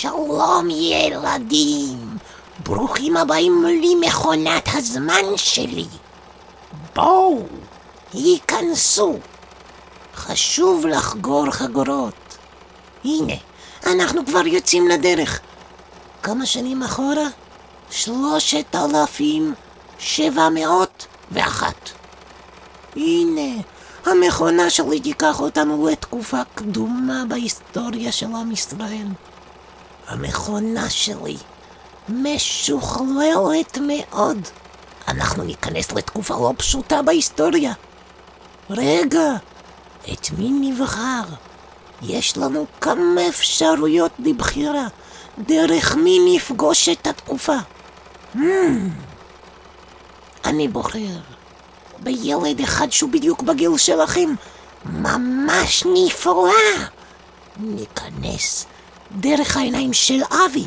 שלום ילדים, ברוכים הבאים למכונת הזמן שלי. בואו, היכנסו. חשוב לחגור חגורות. הנה, אנחנו כבר יוצאים לדרך. כמה שנים אחורה? שלושת אלפים שבע מאות ואחת. הנה, המכונה שלי תיקח אותנו לתקופה קדומה בהיסטוריה של עם ישראל. המכונה שלי משוכללת מאוד. אנחנו ניכנס לתקופה לא פשוטה בהיסטוריה. רגע, את מי נבחר? יש לנו כמה אפשרויות לבחירה, דרך מי נפגוש את התקופה. Hmm. אני בוחר בילד אחד שהוא בדיוק בגיל שלכם. ממש נפלא! ניכנס דרך העיניים של אבי.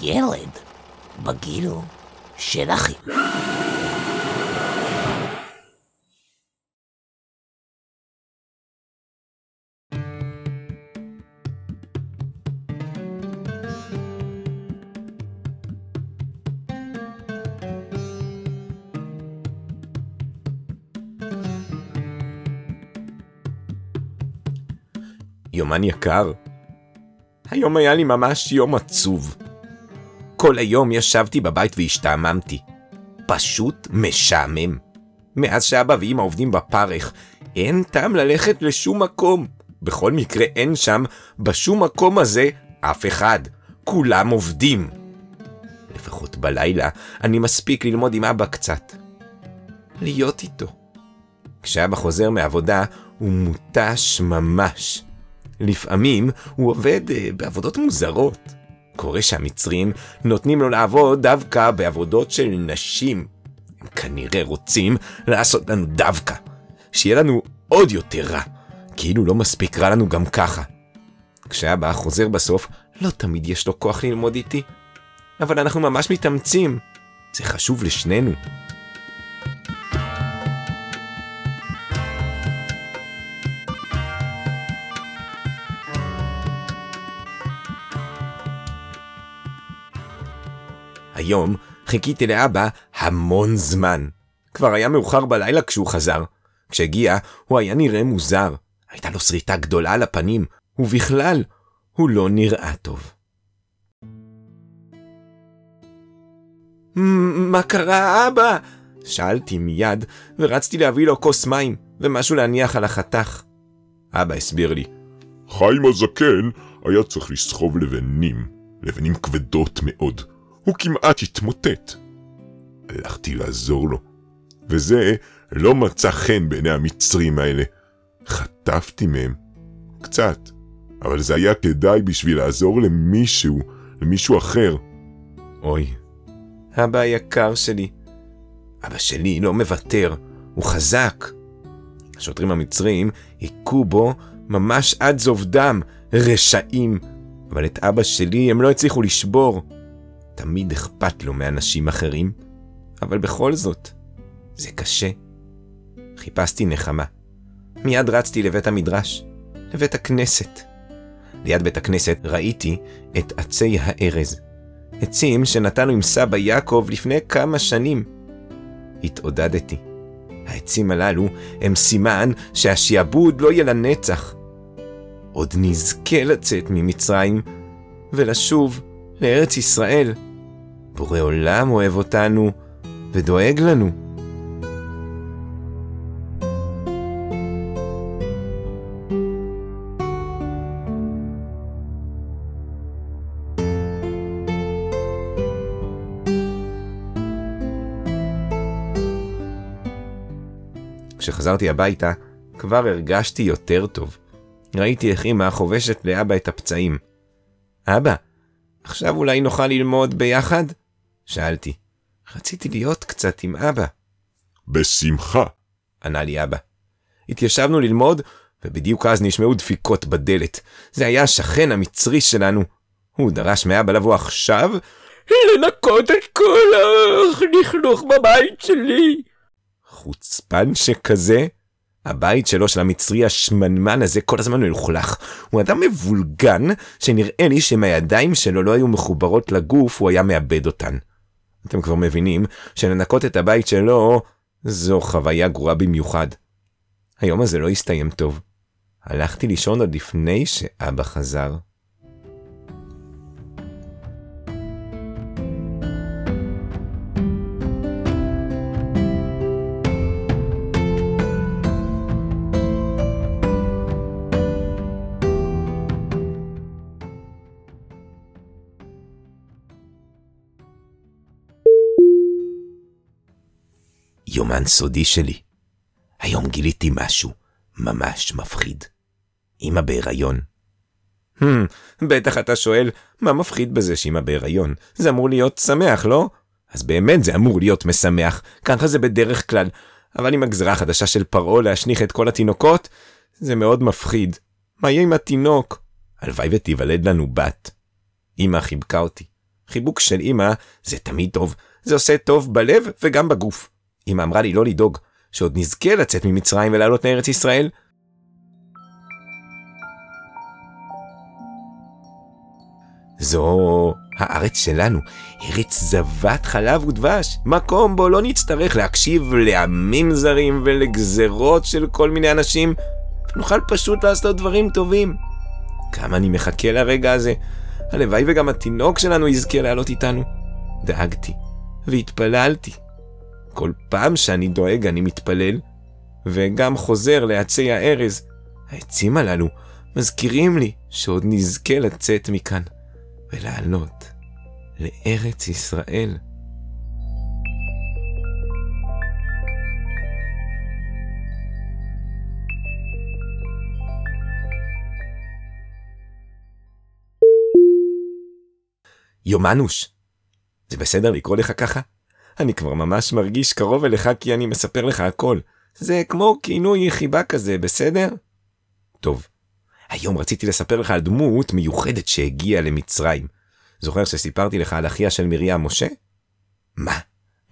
ילד בגיל שלכם. יומן יקר, היום היה לי ממש יום עצוב. כל היום ישבתי בבית והשתעממתי. פשוט משעמם. מאז שאבא ואמא עובדים בפרך, אין טעם ללכת לשום מקום. בכל מקרה אין שם, בשום מקום הזה, אף אחד. כולם עובדים. לפחות בלילה, אני מספיק ללמוד עם אבא קצת. להיות איתו. כשאבא חוזר מעבודה, הוא מותש ממש. לפעמים הוא עובד uh, בעבודות מוזרות. קורה שהמצרים נותנים לו לעבוד דווקא בעבודות של נשים. הם כנראה רוצים לעשות לנו דווקא. שיהיה לנו עוד יותר רע. כאילו לא מספיק רע לנו גם ככה. כשאבא חוזר בסוף, לא תמיד יש לו כוח ללמוד איתי. אבל אנחנו ממש מתאמצים. זה חשוב לשנינו. היום חיכיתי לאבא המון זמן. כבר היה מאוחר בלילה כשהוא חזר. כשהגיע, הוא היה נראה מוזר. הייתה לו שריטה גדולה על הפנים, ובכלל, הוא לא נראה טוב. מה קרה, אבא? שאלתי מיד, ורצתי להביא לו כוס מים, ומשהו להניח על החתך. אבא הסביר לי. חיים הזקן היה צריך לסחוב לבנים, לבנים כבדות מאוד. הוא כמעט התמוטט. הלכתי לעזור לו, וזה לא מצא חן בעיני המצרים האלה. חטפתי מהם. קצת. אבל זה היה כדאי בשביל לעזור למישהו, למישהו אחר. אוי, אבא היקר שלי. אבא שלי לא מוותר, הוא חזק. השוטרים המצרים היכו בו ממש עד זוב דם, רשעים. אבל את אבא שלי הם לא הצליחו לשבור. תמיד אכפת לו מאנשים אחרים, אבל בכל זאת, זה קשה. חיפשתי נחמה. מיד רצתי לבית המדרש, לבית הכנסת. ליד בית הכנסת ראיתי את עצי הארז, עצים שנתנו עם סבא יעקב לפני כמה שנים. התעודדתי. העצים הללו הם סימן שהשיעבוד לא יהיה לנצח. עוד נזכה לצאת ממצרים ולשוב לארץ ישראל. בורא עולם אוהב אותנו ודואג לנו. כשחזרתי הביתה, כבר הרגשתי יותר טוב. ראיתי איך אמא חובשת לאבא את הפצעים. אבא, עכשיו אולי נוכל ללמוד ביחד? שאלתי. רציתי להיות קצת עם אבא. בשמחה, ענה לי אבא. התיישבנו ללמוד, ובדיוק אז נשמעו דפיקות בדלת. זה היה השכן המצרי שלנו. הוא דרש מאבא לבוא עכשיו, לנקות את כל הלכלוך בבית שלי. חוצפן שכזה? הבית שלו, של המצרי השמנמן הזה, כל הזמן מלוכלך. הוא אדם מבולגן, שנראה לי שאם הידיים שלו לא היו מחוברות לגוף, הוא היה מאבד אותן. אתם כבר מבינים שלנקות את הבית שלו, זו חוויה גרועה במיוחד. היום הזה לא הסתיים טוב. הלכתי לישון עוד לפני שאבא חזר. יומן סודי שלי. היום גיליתי משהו ממש מפחיד. אמא בהיריון. Hmm, בטח אתה שואל, מה מפחיד בזה שאמא בהיריון? זה אמור להיות שמח, לא? אז באמת זה אמור להיות משמח, ככה זה בדרך כלל. אבל עם הגזרה החדשה של פרעה להשניך את כל התינוקות, זה מאוד מפחיד. מה יהיה עם התינוק? הלוואי ותיוולד לנו בת. אמא חיבקה אותי. חיבוק של אמא זה תמיד טוב, זה עושה טוב בלב וגם בגוף. אמא אמרה לי לא לדאוג, שעוד נזכה לצאת ממצרים ולעלות לארץ ישראל. זו הארץ שלנו, ארץ זבת חלב ודבש, מקום בו לא נצטרך להקשיב לעמים זרים ולגזרות של כל מיני אנשים, ונוכל פשוט לעשות דברים טובים. כמה אני מחכה לרגע הזה, הלוואי וגם התינוק שלנו יזכה לעלות איתנו. דאגתי והתפללתי. כל פעם שאני דואג אני מתפלל, וגם חוזר לעצי הארז. העצים הללו מזכירים לי שעוד נזכה לצאת מכאן ולעלות לארץ ישראל. יומנוש, זה בסדר לקרוא לך ככה? אני כבר ממש מרגיש קרוב אליך כי אני מספר לך הכל. זה כמו כינוי חיבה כזה, בסדר? טוב, היום רציתי לספר לך על דמות מיוחדת שהגיעה למצרים. זוכר שסיפרתי לך על אחיה של מרים משה? מה?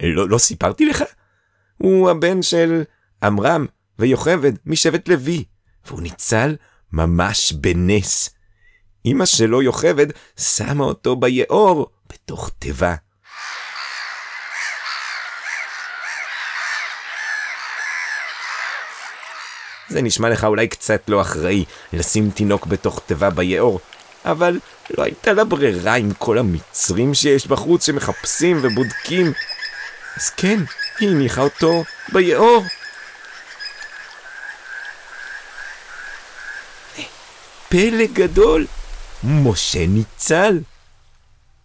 לא, לא סיפרתי לך? הוא הבן של עמרם ויוכבד משבט לוי, והוא ניצל ממש בנס. אמא שלו יוכבד שמה אותו ביאור בתוך תיבה. זה נשמע לך אולי קצת לא אחראי לשים תינוק בתוך תיבה ביאור, אבל לא הייתה לה ברירה עם כל המצרים שיש בחוץ שמחפשים ובודקים. אז כן, היא הניחה אותו ביאור. פלא גדול, משה ניצל.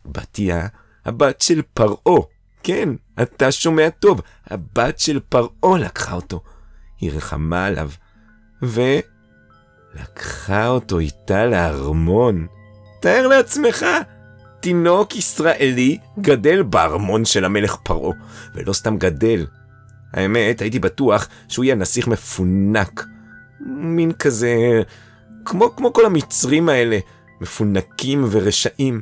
בתיה, הבת של פרעה, כן, אתה שומע טוב, הבת של פרעה לקחה אותו. היא רחמה עליו, ולקחה אותו איתה לארמון. תאר לעצמך, תינוק ישראלי גדל בארמון של המלך פרעה, ולא סתם גדל. האמת, הייתי בטוח שהוא יהיה נסיך מפונק. מין כזה, כמו, כמו כל המצרים האלה, מפונקים ורשעים.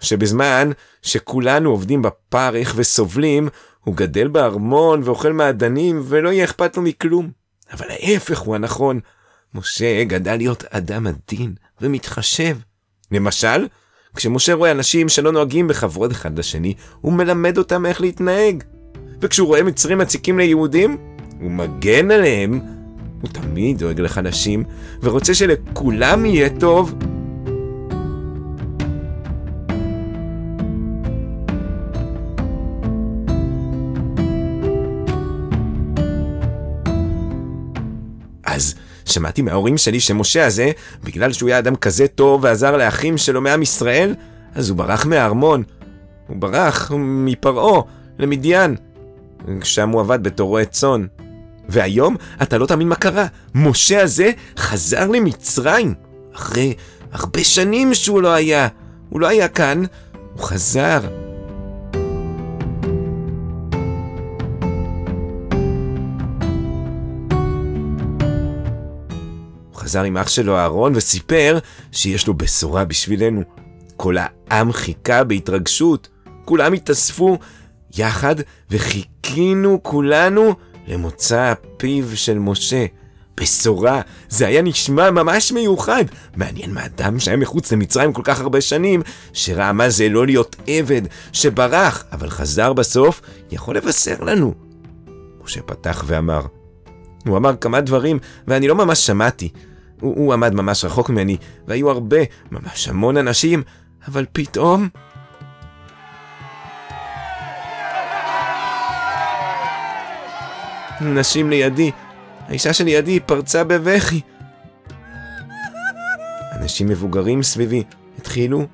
שבזמן שכולנו עובדים בפרך וסובלים, הוא גדל בארמון ואוכל מעדנים ולא יהיה אכפת לו מכלום. אבל ההפך הוא הנכון. משה גדל להיות אדם עדין ומתחשב. למשל, כשמשה רואה אנשים שלא נוהגים בכבוד אחד לשני, הוא מלמד אותם איך להתנהג. וכשהוא רואה מצרים מציקים ליהודים, הוא מגן עליהם. הוא תמיד דואג לחלשים, ורוצה שלכולם יהיה טוב. שמעתי מההורים שלי שמשה הזה, בגלל שהוא היה אדם כזה טוב ועזר לאחים שלו מעם ישראל, אז הוא ברח מהארמון. הוא ברח מפרעה למדיין, שם הוא עבד בתור רועה צאן. והיום אתה לא תאמין מה קרה, משה הזה חזר למצרים, אחרי הרבה שנים שהוא לא היה. הוא לא היה כאן, הוא חזר. חזר עם אח שלו אהרון וסיפר שיש לו בשורה בשבילנו. כל העם חיכה בהתרגשות, כולם התאספו יחד וחיכינו כולנו למוצא פיו של משה. בשורה, זה היה נשמע ממש מיוחד. מעניין מה אדם שהיה מחוץ למצרים כל כך הרבה שנים, שראה מה זה לא להיות עבד, שברח, אבל חזר בסוף, יכול לבשר לנו. משה פתח ואמר. הוא אמר כמה דברים, ואני לא ממש שמעתי. הוא, הוא עמד ממש רחוק ממני, והיו הרבה, ממש המון אנשים, אבל פתאום... נשים לידי, האישה שלידי פרצה בבכי. אנשים מבוגרים סביבי התחילו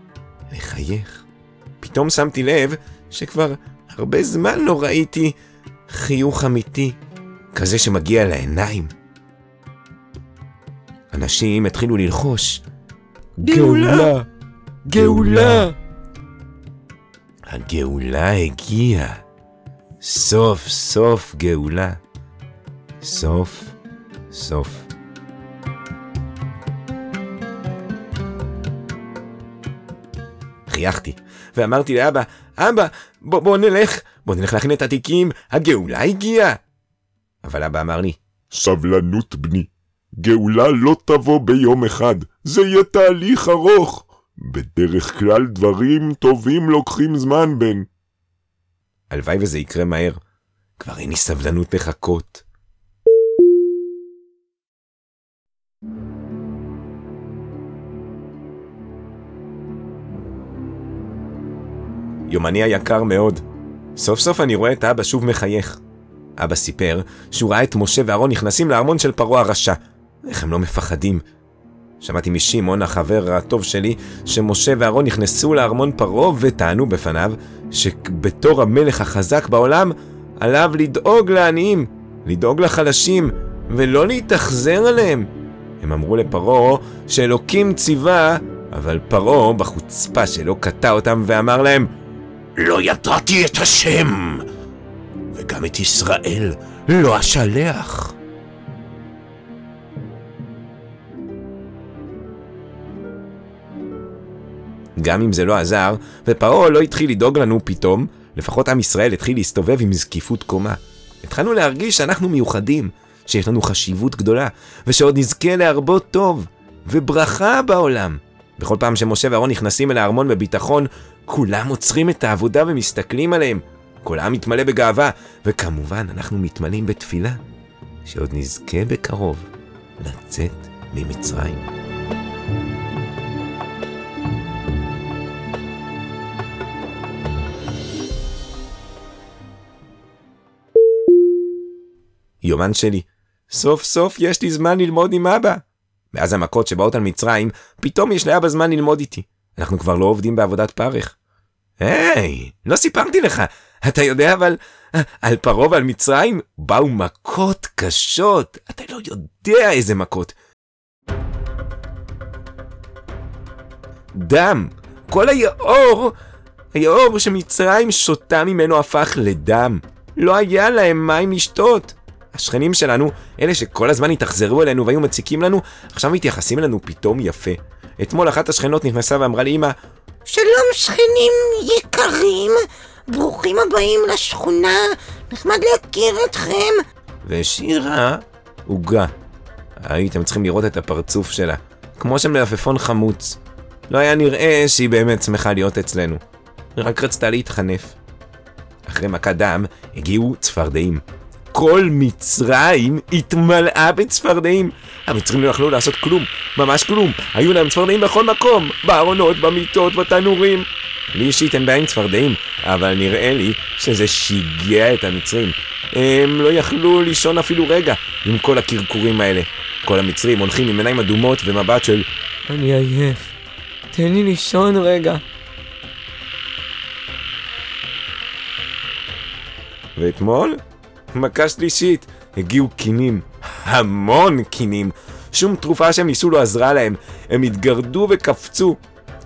לחייך. פתאום שמתי לב שכבר הרבה זמן לא ראיתי חיוך אמיתי, כזה שמגיע לעיניים. אנשים התחילו ללחוש, גאולה! גאולה! הגאולה הגיעה. סוף סוף גאולה. סוף סוף. חייכתי, ואמרתי לאבא, אבא, בוא, בוא נלך, בוא נלך להכין את התיקים, הגאולה הגיעה. אבל אבא אמר לי, סבלנות בני, גאולה לא תבוא ביום אחד, זה יהיה תהליך ארוך. בדרך כלל דברים טובים לוקחים זמן, בן. הלוואי וזה יקרה מהר. כבר אין לי סבלנות לחכות. יומני היקר מאוד. סוף סוף אני רואה את אבא שוב מחייך. אבא סיפר שהוא ראה את משה ואהרון נכנסים לארמון של פרעה הרשע. איך הם לא מפחדים? שמעתי משמעון, החבר הטוב שלי, שמשה ואהרון נכנסו לארמון פרעה וטענו בפניו שבתור המלך החזק בעולם, עליו לדאוג לעניים, לדאוג לחלשים, ולא להתאכזר עליהם. הם אמרו לפרעה שאלוקים ציווה, אבל פרעה בחוצפה שלו קטע אותם ואמר להם, לא ידעתי את השם, וגם את ישראל לא אשלח. גם אם זה לא עזר, ופרעה לא התחיל לדאוג לנו פתאום, לפחות עם ישראל התחיל להסתובב עם זקיפות קומה. התחלנו להרגיש שאנחנו מיוחדים, שיש לנו חשיבות גדולה, ושעוד נזכה להרבות טוב, וברכה בעולם. בכל פעם שמשה ואהרון נכנסים אל הארמון בביטחון, כולם עוצרים את העבודה ומסתכלים עליהם. כל העם מתמלא בגאווה, וכמובן אנחנו מתמלאים בתפילה, שעוד נזכה בקרוב לצאת ממצרים. יומן שלי, סוף סוף יש לי זמן ללמוד עם אבא. מאז המכות שבאות על מצרים, פתאום יש לאבא זמן ללמוד איתי. אנחנו כבר לא עובדים בעבודת פרך. היי, לא סיפרתי לך. אתה יודע אבל, על פרעה ועל מצרים באו מכות קשות. אתה לא יודע איזה מכות. דם. כל היאור, היאור שמצרים שותה ממנו הפך לדם. לא היה להם מים לשתות. השכנים שלנו, אלה שכל הזמן התאכזרו אלינו והיו מציקים לנו, עכשיו מתייחסים אלינו פתאום יפה. אתמול אחת השכנות נכנסה ואמרה לאמא, שלום שכנים יקרים, ברוכים הבאים לשכונה, נחמד להכיר אתכם. והשאירה עוגה. הייתם צריכים לראות את הפרצוף שלה, כמו של מלפפון חמוץ. לא היה נראה שהיא באמת שמחה להיות אצלנו. רק רצתה להתחנף. אחרי מכת דם הגיעו צפרדעים. כל מצרים התמלאה בצפרדעים. המצרים לא יכלו לעשות כלום, ממש כלום. היו להם צפרדעים בכל מקום, בארונות, במיטות, בתנורים. לי אישית אין בעיה עם צפרדעים, אבל נראה לי שזה שיגע את המצרים. הם לא יכלו לישון אפילו רגע עם כל הקרקורים האלה. כל המצרים הולכים עם עיניים אדומות ומבט של אני עייף, תן לי לישון רגע. ואתמול? מכה שלישית, הגיעו קינים, המון קינים. שום תרופה שהם ניסו לא עזרה להם, הם התגרדו וקפצו.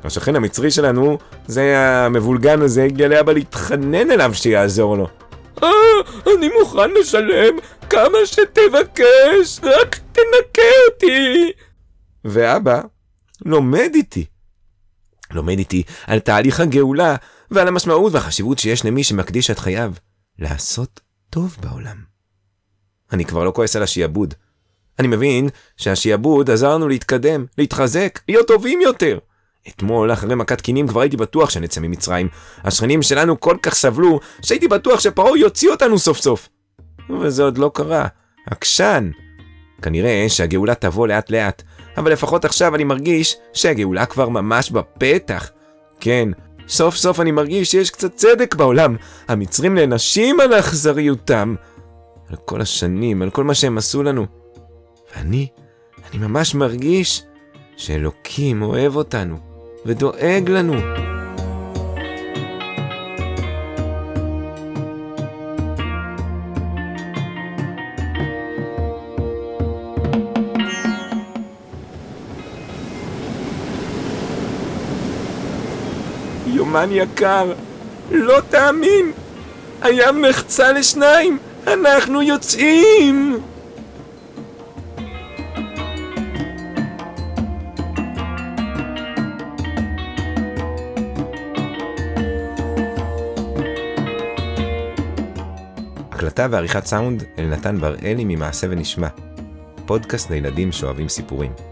השכן המצרי שלנו, זה המבולגן הזה, הגיע לאבא להתחנן אליו שיעזור לו. אה, אני מוכן לשלם כמה שתבקש, רק תנקה אותי. ואבא לומד איתי. לומד איתי על תהליך הגאולה ועל המשמעות והחשיבות שיש למי שמקדיש את חייו לעשות טוב בעולם. אני כבר לא כועס על השיעבוד. אני מבין שהשיעבוד עזר לנו להתקדם, להתחזק, להיות טובים יותר. אתמול, אחרי מכת קינים, כבר הייתי בטוח שנצא ממצרים. השכנים שלנו כל כך סבלו, שהייתי בטוח שפרעה יוציא אותנו סוף סוף. וזה עוד לא קרה. עקשן. כנראה שהגאולה תבוא לאט לאט, אבל לפחות עכשיו אני מרגיש שהגאולה כבר ממש בפתח. כן, סוף סוף אני מרגיש שיש קצת צדק בעולם. המצרים נענשים על אכזריותם. על כל השנים, על כל מה שהם עשו לנו. ואני, אני ממש מרגיש שאלוקים אוהב אותנו ודואג לנו. יומן יקר, לא תאמין! הים נחצה לשניים! אנחנו יוצאים! הקלטה ועריכת סאונד אלנתן בראלי ממעשה ונשמע. פודקאסט לילדים שאוהבים סיפורים.